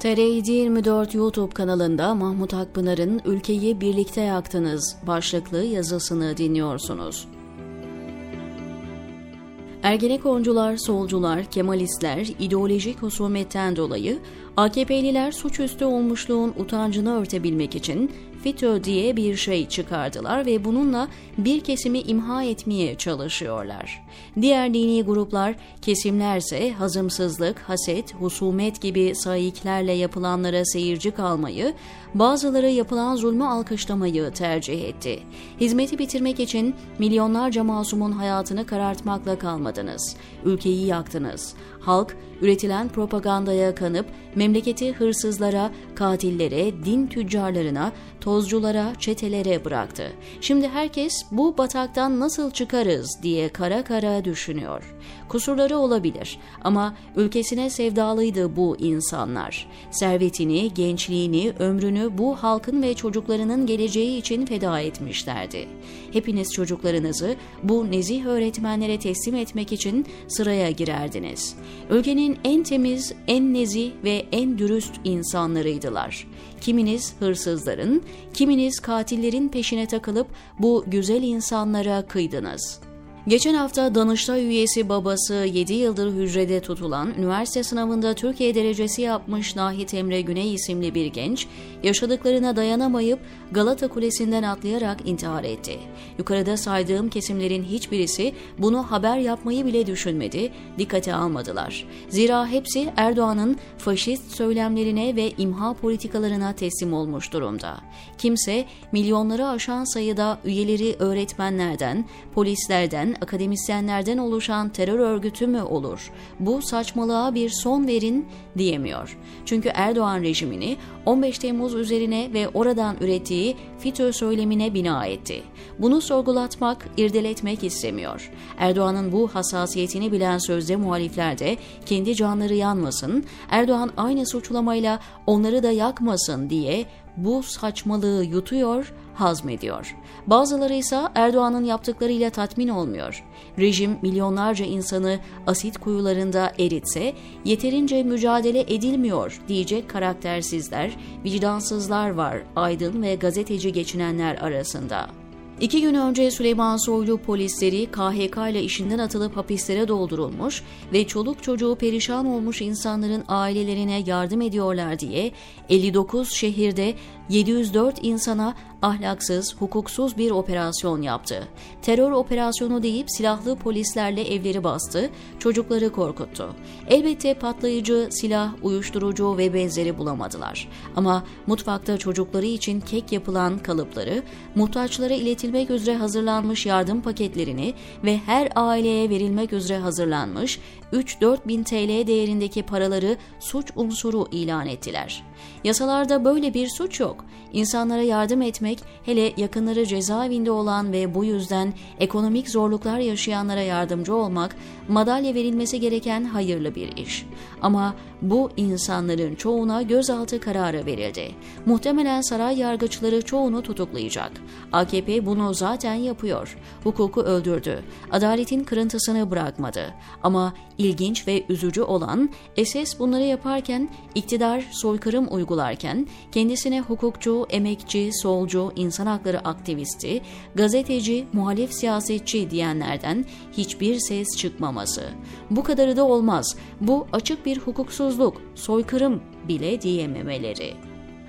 TR724 YouTube kanalında Mahmut Akpınar'ın Ülkeyi Birlikte Yaktınız başlıklı yazısını dinliyorsunuz. Ergenekoncular, solcular, Kemalistler ideolojik husumetten dolayı AKP'liler suçüstü olmuşluğun utancını örtebilmek için FETÖ diye bir şey çıkardılar ve bununla bir kesimi imha etmeye çalışıyorlar. Diğer dini gruplar, kesimlerse hazımsızlık, haset, husumet gibi sayiklerle yapılanlara seyirci kalmayı, bazıları yapılan zulmü alkışlamayı tercih etti. Hizmeti bitirmek için milyonlarca masumun hayatını karartmakla kalmadınız. Ülkeyi yaktınız. Halk üretilen propagandaya kanıp memleketi hırsızlara, katillere, din tüccarlarına, tozculara, çetelere bıraktı. Şimdi herkes bu bataktan nasıl çıkarız diye kara kara düşünüyor. Kusurları olabilir ama ülkesine sevdalıydı bu insanlar. Servetini, gençliğini, ömrünü bu halkın ve çocuklarının geleceği için feda etmişlerdi. Hepiniz çocuklarınızı bu nezih öğretmenlere teslim etmek için sıraya girerdiniz. Ülkenin en temiz, en nezih ve en dürüst insanlarıydılar. Kiminiz hırsızların, kiminiz katillerin peşine takılıp bu güzel insanlara kıydınız.'' Geçen hafta Danıştay üyesi babası 7 yıldır hücrede tutulan, üniversite sınavında Türkiye derecesi yapmış Nahit Emre Güney isimli bir genç, yaşadıklarına dayanamayıp Galata Kulesi'nden atlayarak intihar etti. Yukarıda saydığım kesimlerin hiçbirisi bunu haber yapmayı bile düşünmedi, dikkate almadılar. Zira hepsi Erdoğan'ın faşist söylemlerine ve imha politikalarına teslim olmuş durumda. Kimse milyonları aşan sayıda üyeleri öğretmenlerden, polislerden, akademisyenlerden oluşan terör örgütü mü olur? Bu saçmalığa bir son verin diyemiyor. Çünkü Erdoğan rejimini 15 Temmuz üzerine ve oradan ürettiği FETÖ söylemine bina etti. Bunu sorgulatmak, irdeletmek istemiyor. Erdoğan'ın bu hassasiyetini bilen sözde muhalifler de kendi canları yanmasın, Erdoğan aynı suçlamayla onları da yakmasın diye bu saçmalığı yutuyor, hazmediyor. Bazıları ise Erdoğan'ın yaptıklarıyla tatmin olmuyor. Rejim milyonlarca insanı asit kuyularında eritse yeterince mücadele edilmiyor diyecek karaktersizler, vicdansızlar var aydın ve gazeteci geçinenler arasında. İki gün önce Süleyman Soylu polisleri KHK ile işinden atılıp hapislere doldurulmuş ve çoluk çocuğu perişan olmuş insanların ailelerine yardım ediyorlar diye 59 şehirde 704 insana ahlaksız, hukuksuz bir operasyon yaptı. Terör operasyonu deyip silahlı polislerle evleri bastı, çocukları korkuttu. Elbette patlayıcı, silah, uyuşturucu ve benzeri bulamadılar. Ama mutfakta çocukları için kek yapılan kalıpları, muhtaçlara iletilmek üzere hazırlanmış yardım paketlerini ve her aileye verilmek üzere hazırlanmış 3-4 bin TL değerindeki paraları suç unsuru ilan ettiler. Yasalarda böyle bir suç yok. İnsanlara yardım etmek, hele yakınları cezaevinde olan ve bu yüzden ekonomik zorluklar yaşayanlara yardımcı olmak, madalya verilmesi gereken hayırlı bir iş. Ama bu insanların çoğuna gözaltı kararı verildi. Muhtemelen saray yargıçları çoğunu tutuklayacak. AKP bunu zaten yapıyor. Hukuku öldürdü. Adaletin kırıntısını bırakmadı. Ama ilginç ve üzücü olan SS bunları yaparken iktidar soykırım uygularken kendisine hukukçu, emekçi, solcu, insan hakları aktivisti, gazeteci, muhalif siyasetçi diyenlerden hiçbir ses çıkmaması. Bu kadarı da olmaz. Bu açık bir hukuksuzluk, soykırım bile diyememeleri.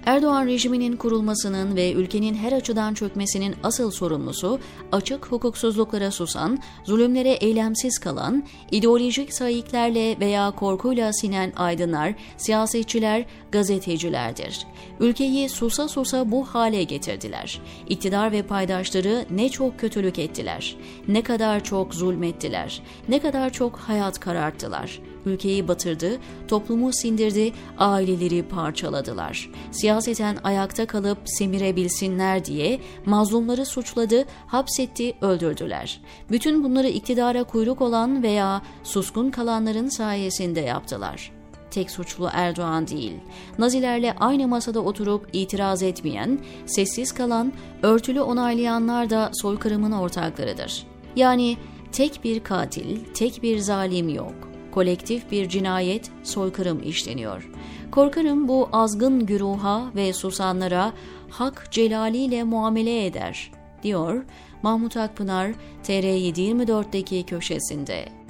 Erdoğan rejiminin kurulmasının ve ülkenin her açıdan çökmesinin asıl sorumlusu açık hukuksuzluklara susan, zulümlere eylemsiz kalan, ideolojik sayıklarla veya korkuyla sinen aydınlar, siyasetçiler, gazetecilerdir. Ülkeyi susa susa bu hale getirdiler. İktidar ve paydaşları ne çok kötülük ettiler, ne kadar çok zulmettiler, ne kadar çok hayat kararttılar ülkeyi batırdı, toplumu sindirdi, aileleri parçaladılar. Siyaseten ayakta kalıp semirebilsinler diye mazlumları suçladı, hapsetti, öldürdüler. Bütün bunları iktidara kuyruk olan veya suskun kalanların sayesinde yaptılar tek suçlu Erdoğan değil. Nazilerle aynı masada oturup itiraz etmeyen, sessiz kalan, örtülü onaylayanlar da soykırımın ortaklarıdır. Yani tek bir katil, tek bir zalim yok kolektif bir cinayet, soykırım işleniyor. Korkarım bu azgın güruha ve susanlara hak celaliyle muamele eder, diyor Mahmut Akpınar TR724'deki köşesinde.